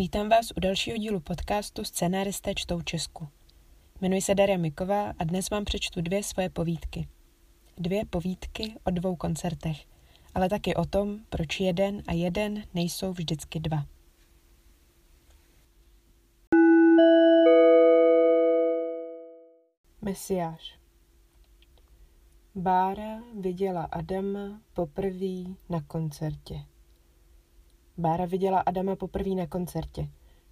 Vítám vás u dalšího dílu podcastu Scenáristé čtou Česku. Jmenuji se Daria Miková a dnes vám přečtu dvě svoje povídky. Dvě povídky o dvou koncertech, ale taky o tom, proč jeden a jeden nejsou vždycky dva. Mesiáš Bára viděla Adama poprvé na koncertě. Bára viděla Adama poprvé na koncertě.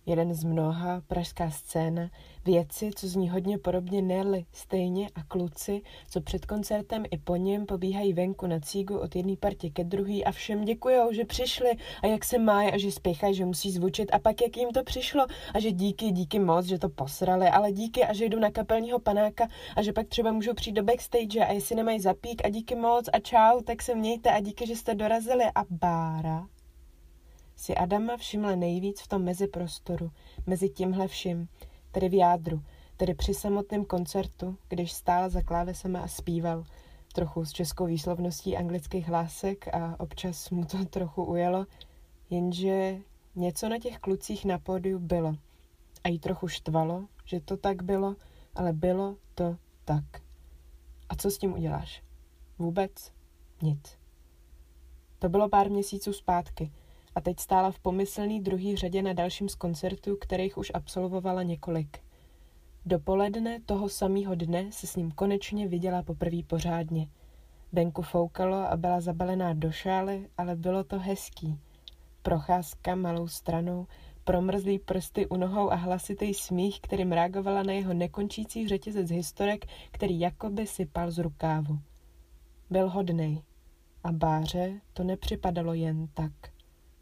Jeden z mnoha, pražská scéna, věci, co zní hodně podobně Nelly, stejně a kluci, co před koncertem i po něm pobíhají venku na cígu od jedné partě ke druhý a všem děkujou, že přišli a jak se mají a že spěchají, že musí zvučit a pak jak jim to přišlo a že díky, díky moc, že to posrali, ale díky a že jdu na kapelního panáka a že pak třeba můžou přijít do backstage a jestli nemají zapík a díky moc a čau, tak se mějte a díky, že jste dorazili a Bára si Adama všimla nejvíc v tom meziprostoru, mezi tímhle vším, tedy v jádru, tedy při samotném koncertu, když stál za klávesama a zpíval, trochu s českou výslovností anglických hlásek a občas mu to trochu ujelo, jenže něco na těch klucích na pódiu bylo. A jí trochu štvalo, že to tak bylo, ale bylo to tak. A co s tím uděláš? Vůbec nic. To bylo pár měsíců zpátky – a teď stála v pomyslný druhý řadě na dalším z koncertů, kterých už absolvovala několik. Dopoledne toho samého dne se s ním konečně viděla poprvé pořádně. Venku foukalo a byla zabalená do šály, ale bylo to hezký. Procházka malou stranou, promrzlý prsty u nohou a hlasitý smích, kterým reagovala na jeho nekončící řetězec historek, který jakoby sypal z rukávu. Byl hodnej. A Báře to nepřipadalo jen tak.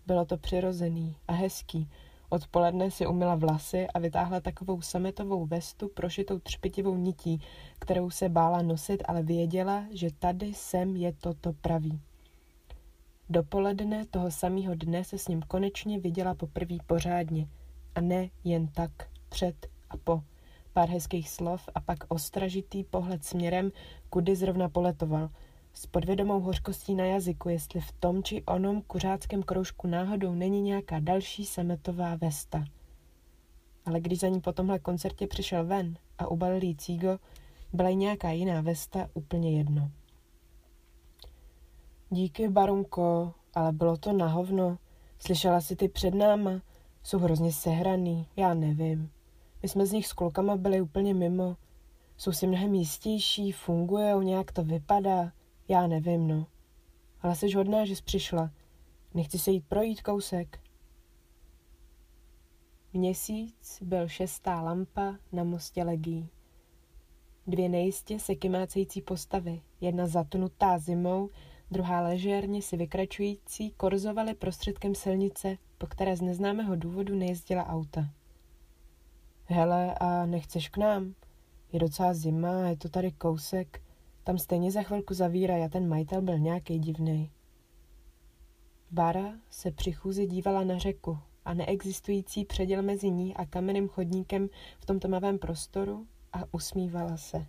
Bylo to přirozený a hezký. Odpoledne si umila vlasy a vytáhla takovou sametovou vestu prošitou třpitivou nití, kterou se bála nosit, ale věděla, že tady sem je toto pravý. Dopoledne toho samého dne se s ním konečně viděla poprvé pořádně. A ne jen tak, před a po. Pár hezkých slov a pak ostražitý pohled směrem, kudy zrovna poletoval – s podvědomou hořkostí na jazyku, jestli v tom či onom kuřáckém kroužku náhodou není nějaká další sametová vesta. Ale když za ní po tomhle koncertě přišel ven a ubalil jí cígo, byla jí nějaká jiná vesta úplně jedno. Díky, barunko, ale bylo to na hovno. Slyšela si ty před náma? Jsou hrozně sehraný, já nevím. My jsme z nich s klukama byli úplně mimo. Jsou si mnohem jistější, fungujou, nějak to vypadá. Já nevím, no. Ale jsi hodná, že jsi přišla. Nechci se jít projít kousek. Měsíc byl šestá lampa na mostě legí. Dvě nejistě se kymácející postavy, jedna zatunutá zimou, druhá ležérně si vykračující, korzovaly prostředkem silnice, po které z neznámého důvodu nejezdila auta. Hele, a nechceš k nám? Je docela zima, je to tady kousek. Tam stejně za chvilku zavírají a ten majitel byl nějaký divný. Bára se při chůzi dívala na řeku a neexistující předěl mezi ní a kamenným chodníkem v tom tmavém prostoru a usmívala se.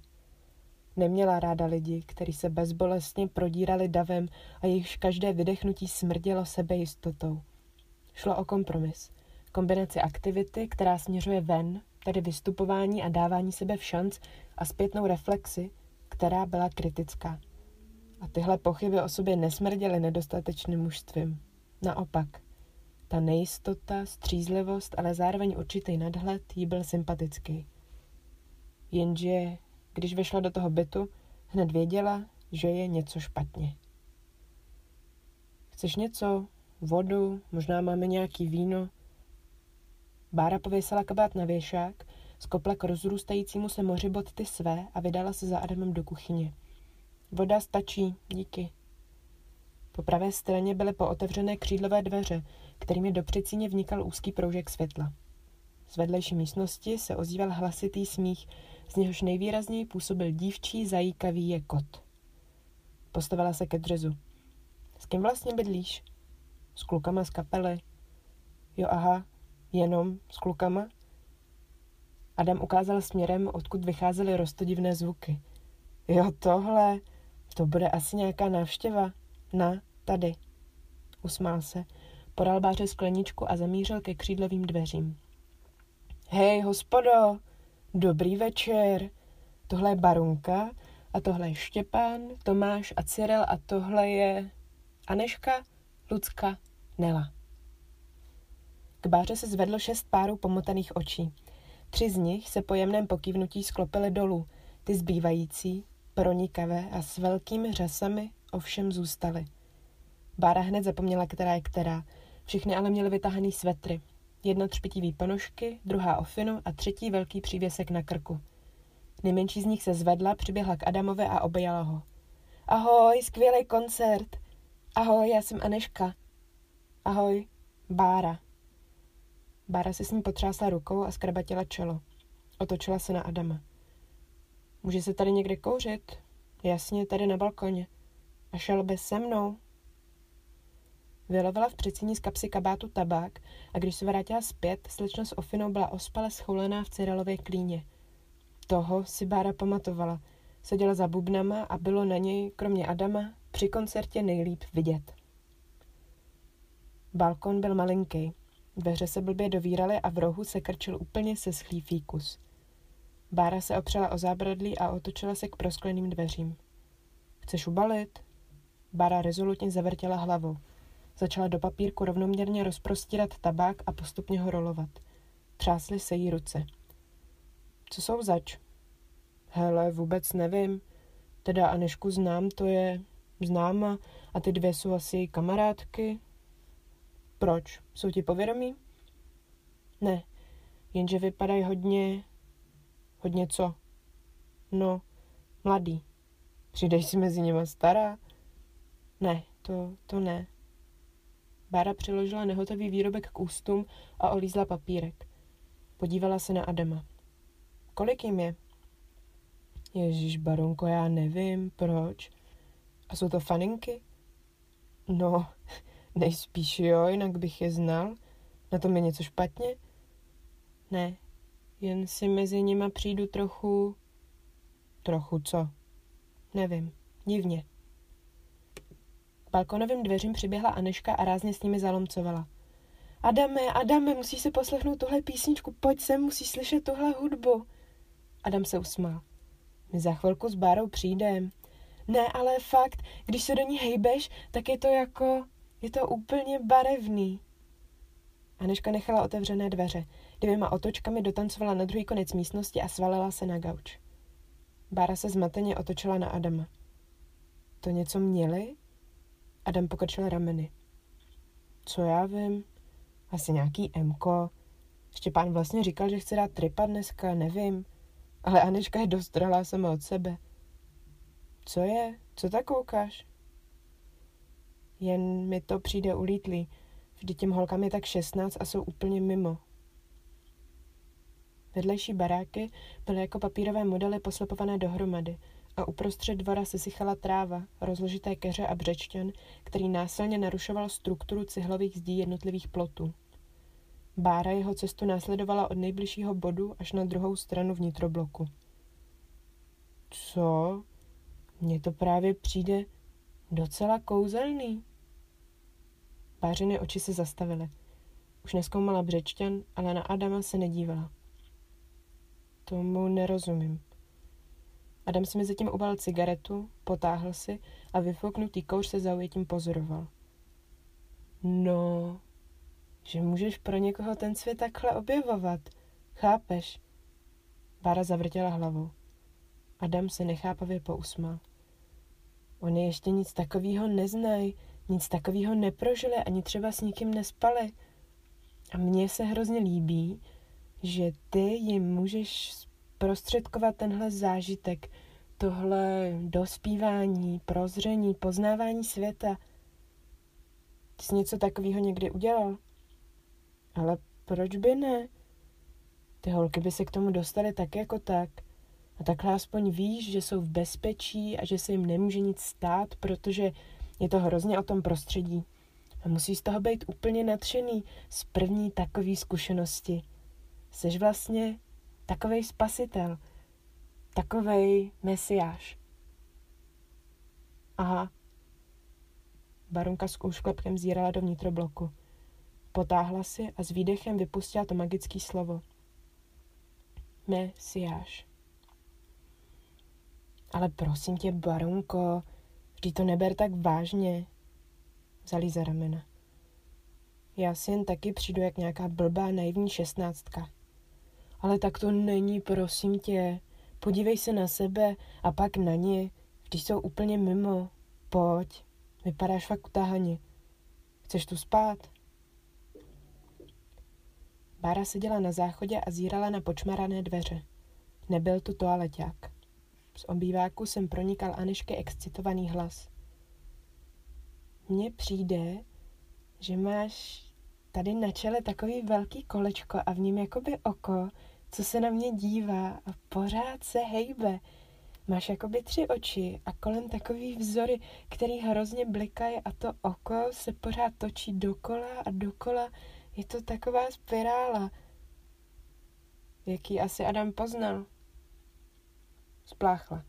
Neměla ráda lidi, kteří se bezbolestně prodírali davem a jejichž každé vydechnutí smrdělo sebejistotou. Šlo o kompromis. Kombinaci aktivity, která směřuje ven, tedy vystupování a dávání sebe v šanc a zpětnou reflexi, která byla kritická. A tyhle pochyby o sobě nesmrděly nedostatečným mužstvím. Naopak, ta nejistota, střízlivost, ale zároveň určitý nadhled jí byl sympatický. Jenže, když vešla do toho bytu, hned věděla, že je něco špatně. Chceš něco? Vodu? Možná máme nějaký víno? Bára pověsila kabát na věšák skopla k rozrůstajícímu se moři své a vydala se za Adamem do kuchyně. Voda stačí, díky. Po pravé straně byly pootevřené křídlové dveře, kterými do přicíně vnikal úzký proužek světla. Z vedlejší místnosti se ozýval hlasitý smích, z něhož nejvýrazněji působil dívčí zajíkavý je kot. Postavila se ke dřezu. S kým vlastně bydlíš? S klukama z kapely. Jo, aha, jenom s klukama? Adam ukázal směrem, odkud vycházely rostodivné zvuky. Jo, tohle, to bude asi nějaká návštěva. Na, tady. Usmál se. Podal Báře skleničku a zamířil ke křídlovým dveřím. Hej, hospodo, dobrý večer. Tohle je Barunka a tohle je Štěpán, Tomáš a Cyril a tohle je Aneška, Lucka, Nela. K báře se zvedlo šest párů pomotaných očí. Tři z nich se po jemném pokývnutí sklopily dolů, ty zbývající, pronikavé a s velkými řasami ovšem zůstaly. Bára hned zapomněla, která je která. Všechny ale měly vytahaný svetry. Jedna třpitivý ponožky, druhá ofinu a třetí velký přívěsek na krku. Nejmenší z nich se zvedla, přiběhla k Adamovi a objala ho. Ahoj, skvělý koncert. Ahoj, já jsem Aneška. Ahoj, Bára. Bára se s ní potřásla rukou a skrabatila čelo. Otočila se na Adama. Může se tady někde kouřit? Jasně, tady na balkoně. A šel by se mnou? Vylovila v přecíní z kapsy kabátu tabák a když se vrátila zpět, slečna s ofinou byla ospale schoulená v Cyrilově klíně. Toho si Bára pamatovala. Seděla za bubnama a bylo na něj, kromě Adama, při koncertě nejlíp vidět. Balkon byl malinký. Dveře se blbě dovíraly a v rohu se krčil úplně se schlý fíkus. Bára se opřela o zábradlí a otočila se k proskleným dveřím. Chceš ubalit? Bára rezolutně zavrtěla hlavou. Začala do papírku rovnoměrně rozprostírat tabák a postupně ho rolovat. Třásly se jí ruce. Co jsou zač? Hele, vůbec nevím. Teda Anešku znám, to je známa a ty dvě jsou asi kamarádky. Proč? Jsou ti povědomí? Ne, jenže vypadají hodně... Hodně co? No, mladý. Přijdeš si mezi nimi stará? Ne, to, to ne. Bára přiložila nehotový výrobek k ústům a olízla papírek. Podívala se na Adama. Kolik jim je? Ježíš, baronko, já nevím, proč. A jsou to faninky? No, nejspíš jo, jinak bych je znal. Na tom je něco špatně? Ne, jen si mezi nima přijdu trochu... Trochu co? Nevím, divně. Balkonovým dveřím přiběhla Aneška a rázně s nimi zalomcovala. Adame, Adame, musíš se poslechnout tuhle písničku, pojď sem, musíš slyšet tuhle hudbu. Adam se usmál. My za chvilku s Bárou přijdem. Ne, ale fakt, když se do ní hejbeš, tak je to jako, je to úplně barevný. Aneška nechala otevřené dveře. Dvěma otočkami dotancovala na druhý konec místnosti a svalila se na gauč. Bára se zmateně otočila na Adama. To něco měli? Adam pokrčil rameny. Co já vím? Asi nějaký Mko. Štěpán vlastně říkal, že chce dát tripa dneska, nevím. Ale Aneška je dost dralá sama od sebe. Co je? Co tak koukáš? Jen mi to přijde ulítlý. Vždyť těm holkám je tak 16 a jsou úplně mimo. Vedlejší baráky byly jako papírové modely poslepované dohromady a uprostřed dvora se sychala tráva, rozložité keře a břečťan, který násilně narušoval strukturu cihlových zdí jednotlivých plotů. Bára jeho cestu následovala od nejbližšího bodu až na druhou stranu vnitrobloku. Co? Mně to právě přijde docela kouzelný. Bářiny oči se zastavily. Už neskoumala břečťan, ale na Adama se nedívala. Tomu nerozumím. Adam si mi zatím ubal cigaretu, potáhl si a vyfouknutý kouř se zaujetím pozoroval. No, že můžeš pro někoho ten svět takhle objevovat. Chápeš? Bára zavrtěla hlavou. Adam se nechápavě pousmál. Oni ještě nic takového neznají, nic takového neprožili, ani třeba s nikým nespali. A mně se hrozně líbí, že ty jim můžeš prostředkovat tenhle zážitek, tohle dospívání, prozření, poznávání světa. Ty jsi něco takového někdy udělal? Ale proč by ne? Ty holky by se k tomu dostaly tak jako tak. A takhle aspoň víš, že jsou v bezpečí a že se jim nemůže nic stát, protože je to hrozně o tom prostředí. A musí z toho být úplně nadšený z první takové zkušenosti. Jsi vlastně takovej spasitel, takovej mesiáš. Aha. Barunka s úšklepkem zírala do vnitrobloku. Potáhla si a s výdechem vypustila to magické slovo. Mesiáš. Ale prosím tě, barunko, vždy to neber tak vážně. Vzali za ramena. Já si jen taky přijdu jak nějaká blbá naivní šestnáctka. Ale tak to není, prosím tě. Podívej se na sebe a pak na ně, když jsou úplně mimo. Pojď, vypadáš fakt utahaně. Chceš tu spát? Bára seděla na záchodě a zírala na počmarané dveře. Nebyl tu toaleťák. Z obýváku jsem pronikal Anešky excitovaný hlas. Mně přijde, že máš tady na čele takový velký kolečko a v něm jakoby oko, co se na mě dívá a pořád se hejbe. Máš jakoby tři oči a kolem takový vzory, který hrozně blikají a to oko se pořád točí dokola a dokola. Je to taková spirála. Jaký asi Adam poznal? Spláchla.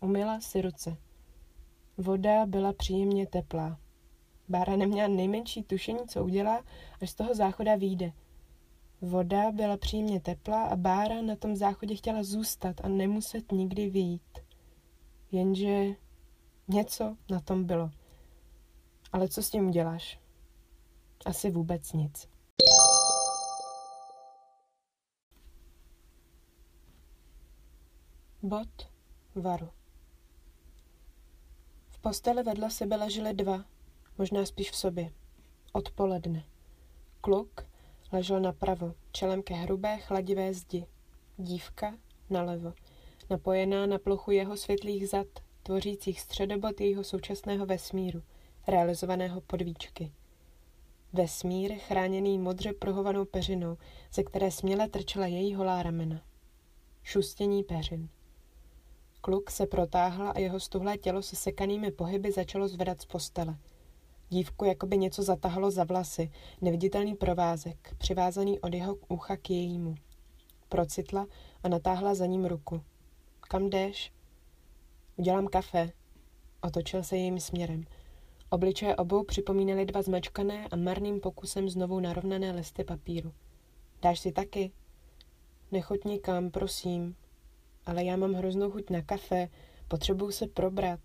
Umyla si ruce. Voda byla příjemně teplá. Bára neměla nejmenší tušení, co udělá, až z toho záchoda vyjde. Voda byla příjemně teplá a Bára na tom záchodě chtěla zůstat a nemuset nikdy vyjít. Jenže něco na tom bylo. Ale co s tím uděláš? Asi vůbec nic. Bod varu. V posteli vedle sebe leželi dva, možná spíš v sobě. Odpoledne. Kluk ležel napravo, čelem ke hrubé chladivé zdi. Dívka nalevo, napojená na plochu jeho světlých zad, tvořících středobod jejího současného vesmíru, realizovaného podvíčky. Vesmír chráněný modře prohovanou peřinou, ze které směle trčela její holá ramena. Šustění peřin. Kluk se protáhl a jeho stuhlé tělo se sekanými pohyby začalo zvedat z postele. Dívku jakoby něco zatahalo za vlasy, neviditelný provázek, přivázaný od jeho ucha k jejímu. Procitla a natáhla za ním ruku. Kam jdeš? Udělám kafe. Otočil se jejím směrem. Obličeje obou připomínaly dva zmačkané a marným pokusem znovu narovnané listy papíru. Dáš si taky? Nechoď nikam, prosím, ale já mám hroznou chuť na kafe, potřebuju se probrat.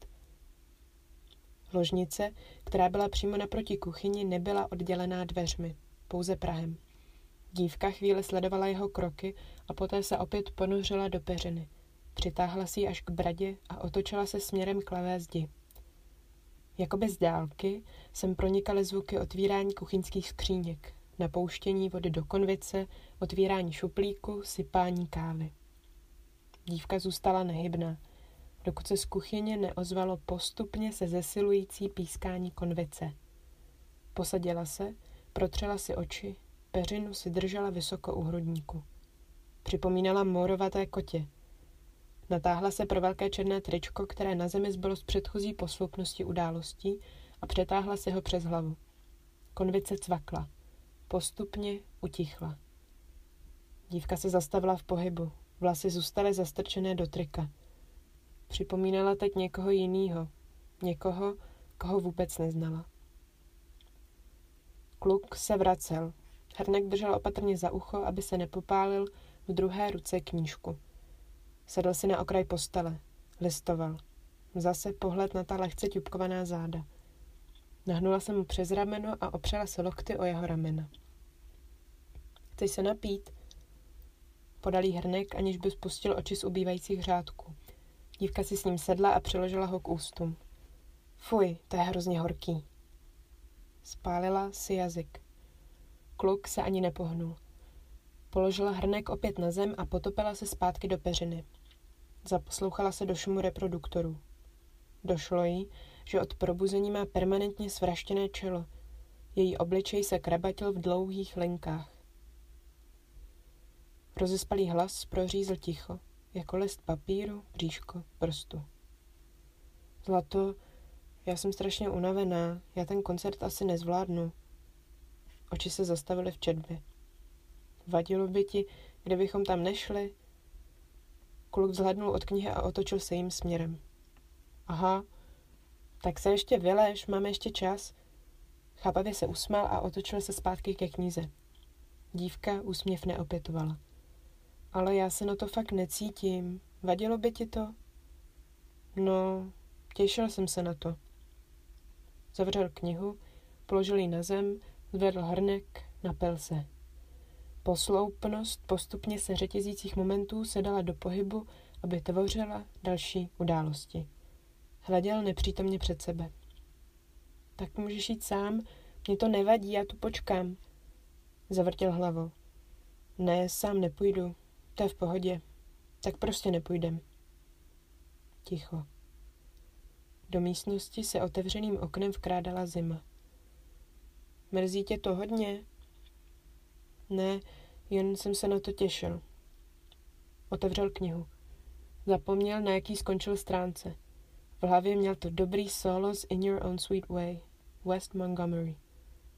Ložnice, která byla přímo naproti kuchyni, nebyla oddělená dveřmi, pouze prahem. Dívka chvíli sledovala jeho kroky a poté se opět ponořila do peřiny. Přitáhla si ji až k bradě a otočila se směrem k levé zdi. Jakoby z dálky sem pronikaly zvuky otvírání kuchyňských skříněk, napouštění vody do konvice, otvírání šuplíku, sypání kávy. Dívka zůstala nehybná, dokud se z kuchyně neozvalo postupně se zesilující pískání konvice. Posadila se, protřela si oči, peřinu si držela vysoko u hrudníku. Připomínala morovaté kotě. Natáhla se pro velké černé tričko, které na zemi zbylo z předchozí posloupnosti událostí a přetáhla si ho přes hlavu. Konvice cvakla. Postupně utichla. Dívka se zastavila v pohybu, Vlasy zůstaly zastrčené do trika. Připomínala teď někoho jiného. Někoho, koho vůbec neznala. Kluk se vracel. Hrnek držel opatrně za ucho, aby se nepopálil v druhé ruce knížku. Sedl si na okraj postele. Listoval. Zase pohled na ta lehce ťupkovaná záda. Nahnula se mu přes rameno a opřela se lokty o jeho ramena. Chceš se napít? Podalý hrnek, aniž by spustil oči z ubývajících řádků. Dívka si s ním sedla a přiložila ho k ústům. Fuj, to je hrozně horký. Spálila si jazyk. Kluk se ani nepohnul. Položila hrnek opět na zem a potopila se zpátky do peřiny. Zaposlouchala se do šumu reproduktorů. Došlo jí, že od probuzení má permanentně svraštěné čelo. Její obličej se krabatil v dlouhých linkách. Rozespalý hlas prořízl ticho, jako list papíru, bříško, prstu. Zlato, já jsem strašně unavená, já ten koncert asi nezvládnu. Oči se zastavily v četbě. Vadilo by ti, kdybychom tam nešli? Kluk zhlednul od knihy a otočil se jim směrem. Aha, tak se ještě vyleš, máme ještě čas. Chápavě se usmál a otočil se zpátky ke knize. Dívka úsměv neopětovala. Ale já se na to fakt necítím. Vadilo by ti to? No, těšil jsem se na to. Zavřel knihu, položil ji na zem, zvedl hrnek, napil se. Posloupnost postupně se řetězících momentů se dala do pohybu, aby tvořila další události. Hleděl nepřítomně před sebe. Tak můžeš jít sám, mě to nevadí, já tu počkám. Zavrtěl hlavou. Ne, sám nepůjdu, to je v pohodě. Tak prostě nepůjdem. Ticho. Do místnosti se otevřeným oknem vkrádala zima. Mrzí tě to hodně? Ne, jen jsem se na to těšil. Otevřel knihu. Zapomněl, na jaký skončil stránce. V hlavě měl to dobrý solo z In Your Own Sweet Way, West Montgomery.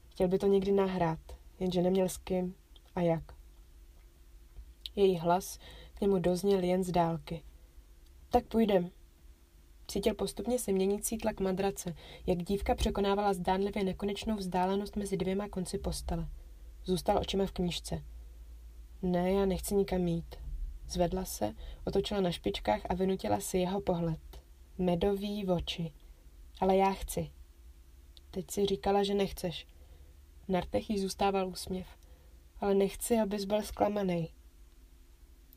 Chtěl by to někdy nahrát, jenže neměl s kým a jak. Její hlas k němu dozněl jen z dálky. Tak půjdem. Cítil postupně se měnící tlak madrace, jak dívka překonávala zdánlivě nekonečnou vzdálenost mezi dvěma konci postele. Zůstal očima v knížce. Ne, já nechci nikam jít. Zvedla se, otočila na špičkách a vynutila si jeho pohled. Medový oči. Ale já chci. Teď si říkala, že nechceš. V nartech jí zůstával úsměv. Ale nechci, abys byl zklamaný.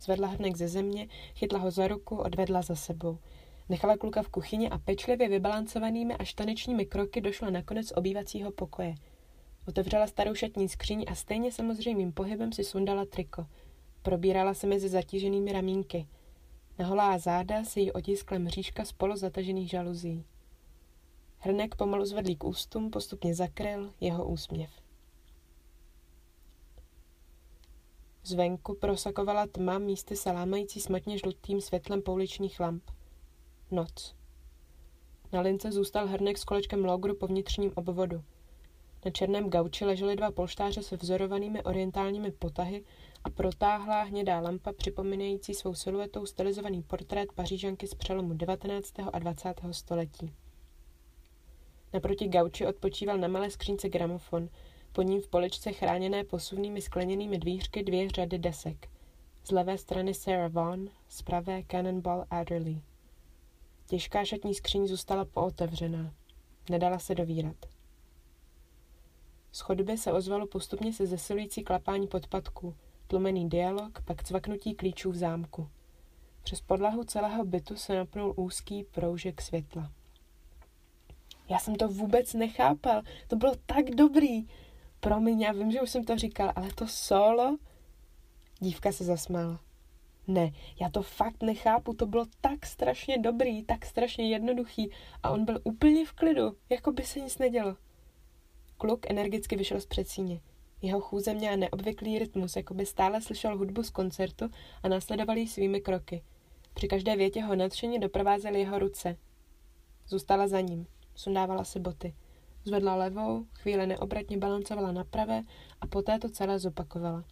Zvedla hrnek ze země, chytla ho za ruku, odvedla za sebou. Nechala kluka v kuchyni a pečlivě vybalancovanými až tanečními kroky došla nakonec obývacího pokoje. Otevřela starou šatní skříň a stejně samozřejmým pohybem si sundala triko. Probírala se mezi zatíženými ramínky. Na holá záda si jí otiskla mřížka z polozatažených žaluzí. Hrnek pomalu zvedlý k ústům postupně zakryl jeho úsměv. Zvenku prosakovala tma místy salámající smatně žlutým světlem pouličních lamp. Noc. Na lince zůstal hrnek s kolečkem logru po vnitřním obvodu. Na černém gauči ležely dva polštáře se vzorovanými orientálními potahy a protáhlá hnědá lampa připomínající svou siluetou stylizovaný portrét pařížanky z přelomu 19. a 20. století. Naproti gauči odpočíval na malé skřínce gramofon, pod ním v poličce chráněné posuvnými skleněnými dvířky dvě řady desek. Z levé strany Sarah Vaughan, z pravé Cannonball Adderley. Těžká šatní skříň zůstala pootevřená. Nedala se dovírat. Z chodby se ozvalo postupně se zesilující klapání podpadků, tlumený dialog, pak cvaknutí klíčů v zámku. Přes podlahu celého bytu se napnul úzký proužek světla. Já jsem to vůbec nechápal. To bylo tak dobrý. Promiň, já vím, že už jsem to říkal, ale to solo... Dívka se zasmála. Ne, já to fakt nechápu, to bylo tak strašně dobrý, tak strašně jednoduchý a on byl úplně v klidu, jako by se nic nedělo. Kluk energicky vyšel z předsíně. Jeho chůze měla neobvyklý rytmus, jako by stále slyšel hudbu z koncertu a následoval ji svými kroky. Při každé větě ho nadšeně doprovázely jeho ruce. Zůstala za ním, sundávala si boty. Zvedla levou, chvíli neobratně balancovala na pravé a poté to celé zopakovala.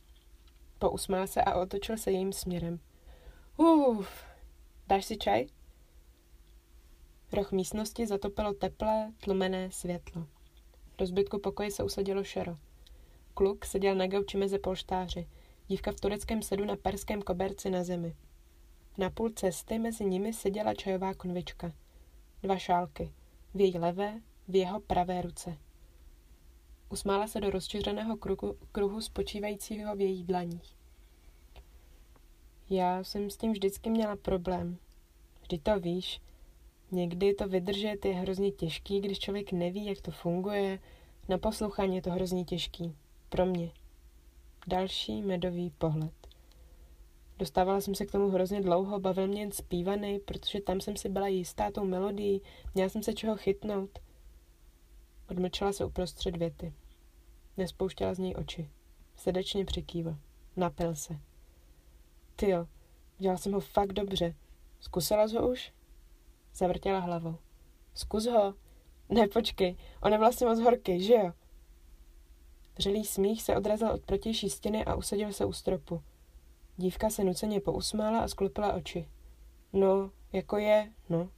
Pousmál se a otočil se jejím směrem. Uf, dáš si čaj? Roh místnosti zatopilo teplé, tlumené světlo. Do zbytku pokoje se usadilo šero. Kluk seděl na gauči mezi polštáři, dívka v tureckém sedu na perském koberci na zemi. Na půl cesty mezi nimi seděla čajová konvička. Dva šálky, v její levé, v jeho pravé ruce. Usmála se do rozčiřeného kruhu, kruhu spočívajícího v jejich dlaních. Já jsem s tím vždycky měla problém. Vždy to víš. Někdy to vydržet je hrozně těžký, když člověk neví, jak to funguje. Na poslouchání je to hrozně těžký. Pro mě. Další medový pohled. Dostávala jsem se k tomu hrozně dlouho, bavil mě jen zpívaný, protože tam jsem si byla jistá tou melodií, měla jsem se čeho chytnout. Odmlčela se uprostřed věty. Nespouštěla z něj oči. Srdečně přikývl. Napil se. Ty jo, dělal jsem ho fakt dobře. Zkusila jsi ho už? Zavrtěla hlavou. Zkus ho. Ne, počkej, on je vlastně moc horký, že jo? Vřelý smích se odrazil od protější stěny a usadil se u stropu. Dívka se nuceně pousmála a sklopila oči. No, jako je, no.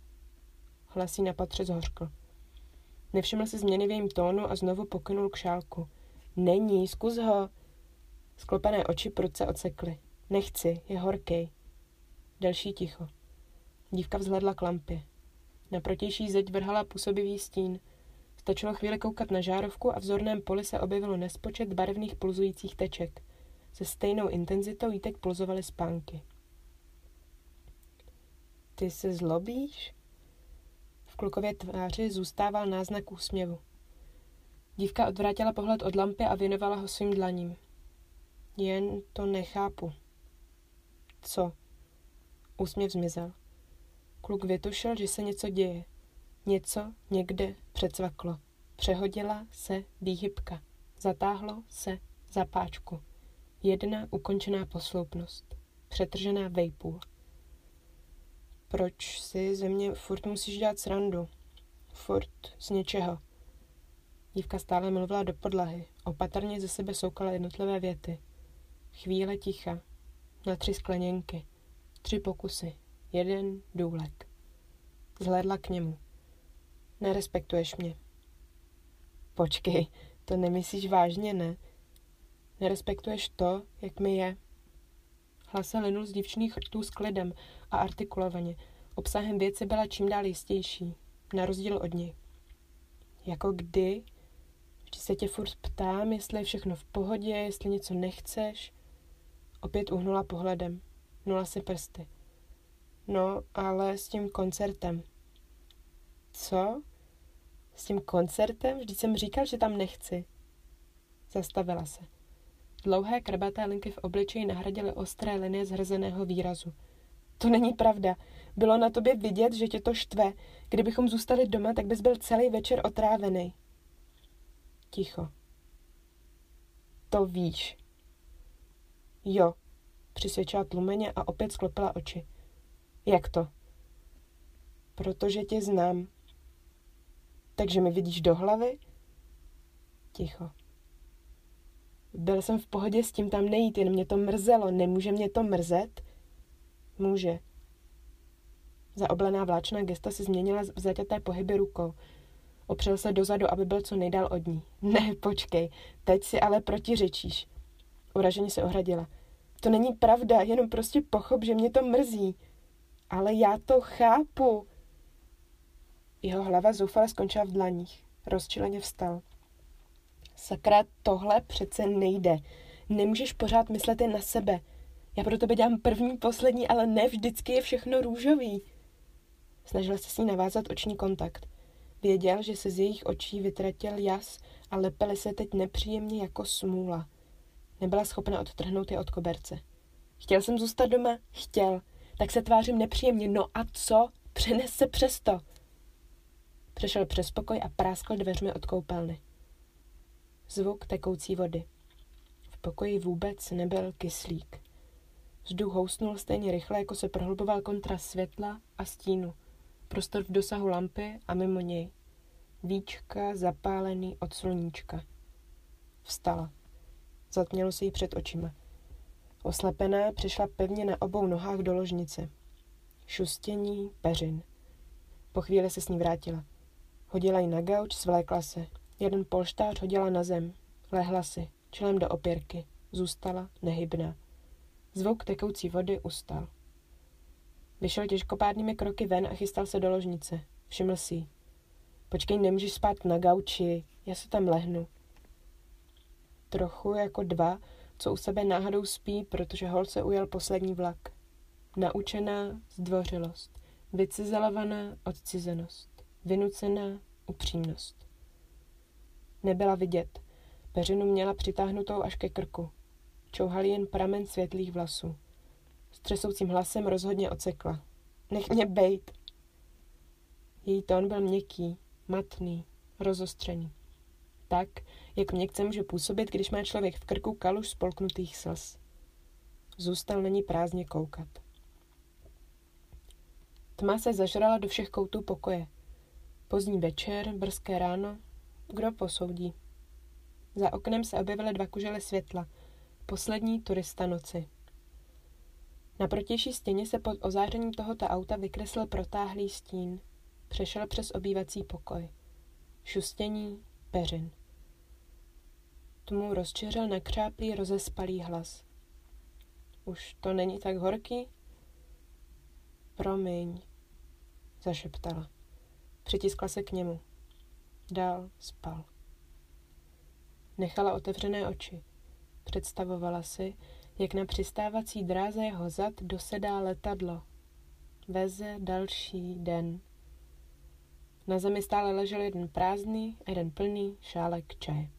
Hlasí na patře zhořkl. Nevšiml si změny v jejím tónu a znovu pokynul k šálku. Není, zkus ho. Sklopené oči prudce ocekly. Nechci, je horkej. Delší ticho. Dívka vzhledla k lampě. Na protější zeď vrhala působivý stín. Stačilo chvíli koukat na žárovku a v zorném poli se objevilo nespočet barevných pulzujících teček. Se stejnou intenzitou jí teď pulzovaly spánky. Ty se zlobíš? Klukově tváři zůstával náznak úsměvu. Dívka odvrátila pohled od lampy a věnovala ho svým dlaním. Jen to nechápu. Co? Úsměv zmizel. Kluk vytušil, že se něco děje. Něco někde přecvaklo. Přehodila se výhybka. Zatáhlo se za páčku. Jedna ukončená posloupnost. Přetržená vejpůl. Proč si ze mě furt musíš dělat srandu? Furt z něčeho. Dívka stále mluvila do podlahy. Opatrně ze sebe soukala jednotlivé věty. Chvíle ticha. Na tři skleněnky. Tři pokusy. Jeden důlek. Zhlédla k němu. Nerespektuješ mě. Počkej, to nemyslíš vážně, ne? Nerespektuješ to, jak mi je. Hlas se linul z dívčných chrtů s klidem a artikulovaně. Obsahem věci byla čím dál jistější, na rozdíl od něj. Jako kdy? Vždy se tě furt ptám, jestli je všechno v pohodě, jestli něco nechceš. Opět uhnula pohledem. Nula si prsty. No, ale s tím koncertem. Co? S tím koncertem? Vždyť jsem říkal, že tam nechci. Zastavila se. Dlouhé krbaté linky v obličeji nahradily ostré linie zhrzeného výrazu. To není pravda. Bylo na tobě vidět, že tě to štve. Kdybychom zůstali doma, tak bys byl celý večer otrávený. Ticho. To víš. Jo, přisvědčila tlumeně a opět sklopila oči. Jak to? Protože tě znám. Takže mi vidíš do hlavy? Ticho. Byl jsem v pohodě s tím tam nejít, jen mě to mrzelo. Nemůže mě to mrzet? Může. Zaoblená vláčná gesta si změnila v zaťaté pohyby rukou. Opřel se dozadu, aby byl co nejdál od ní. Ne, počkej, teď si ale protiřečíš. Uraženě se ohradila. To není pravda, jenom prostě pochop, že mě to mrzí. Ale já to chápu. Jeho hlava zoufale skončila v dlaních. Rozčileně vstal. Sakra, tohle přece nejde. Nemůžeš pořád myslet jen na sebe. Já pro tebe dělám první, poslední, ale ne vždycky je všechno růžový. Snažil se s ní navázat oční kontakt. Věděl, že se z jejich očí vytratil jas a lepely se teď nepříjemně jako smůla. Nebyla schopna odtrhnout je od koberce. Chtěl jsem zůstat doma? Chtěl. Tak se tvářím nepříjemně. No a co? Přenes se přesto. Přešel přes pokoj a práskl dveřmi od koupelny. Zvuk tekoucí vody. V pokoji vůbec nebyl kyslík. Vzduch housnul stejně rychle, jako se prohluboval kontrast světla a stínu. Prostor v dosahu lampy a mimo něj. Víčka zapálený od sluníčka. Vstala. Zatmělo se jí před očima. Oslepená přišla pevně na obou nohách do ložnice. Šustění, peřin. Po chvíli se s ní vrátila. Hodila ji na gauč, zvlékla se. Jeden polštář hodila na zem. Lehla si, čelem do opěrky. Zůstala nehybná. Zvuk tekoucí vody ustal. Vyšel těžkopádnými kroky ven a chystal se do ložnice. Všiml si Počkej, nemůžeš spát na gauči, já se tam lehnu. Trochu jako dva, co u sebe náhodou spí, protože hol se ujel poslední vlak. Naučená zdvořilost, vycizelovaná odcizenost, vynucená upřímnost. Nebyla vidět. Peřinu měla přitáhnutou až ke krku. Čouhal jen pramen světlých vlasů. S třesoucím hlasem rozhodně ocekla. Nech mě bejt. Její tón byl měkký, matný, rozostřený. Tak, jak měkce může působit, když má člověk v krku kaluš spolknutých slz. Zůstal na ní prázdně koukat. Tma se zažrala do všech koutů pokoje. Pozdní večer, brzké ráno, kdo posoudí? Za oknem se objevily dva kužely světla. Poslední turista noci. Na protější stěně se pod ozářením tohoto auta vykreslil protáhlý stín. Přešel přes obývací pokoj. šustění peřin. Tomu rozčeřil nakřáplý, rozespalý hlas. Už to není tak horký? Promiň, zašeptala. Přitiskla se k němu. Dál spal. Nechala otevřené oči. Představovala si, jak na přistávací dráze jeho zad dosedá letadlo. Veze další den. Na zemi stále ležel jeden prázdný a jeden plný šálek čaje.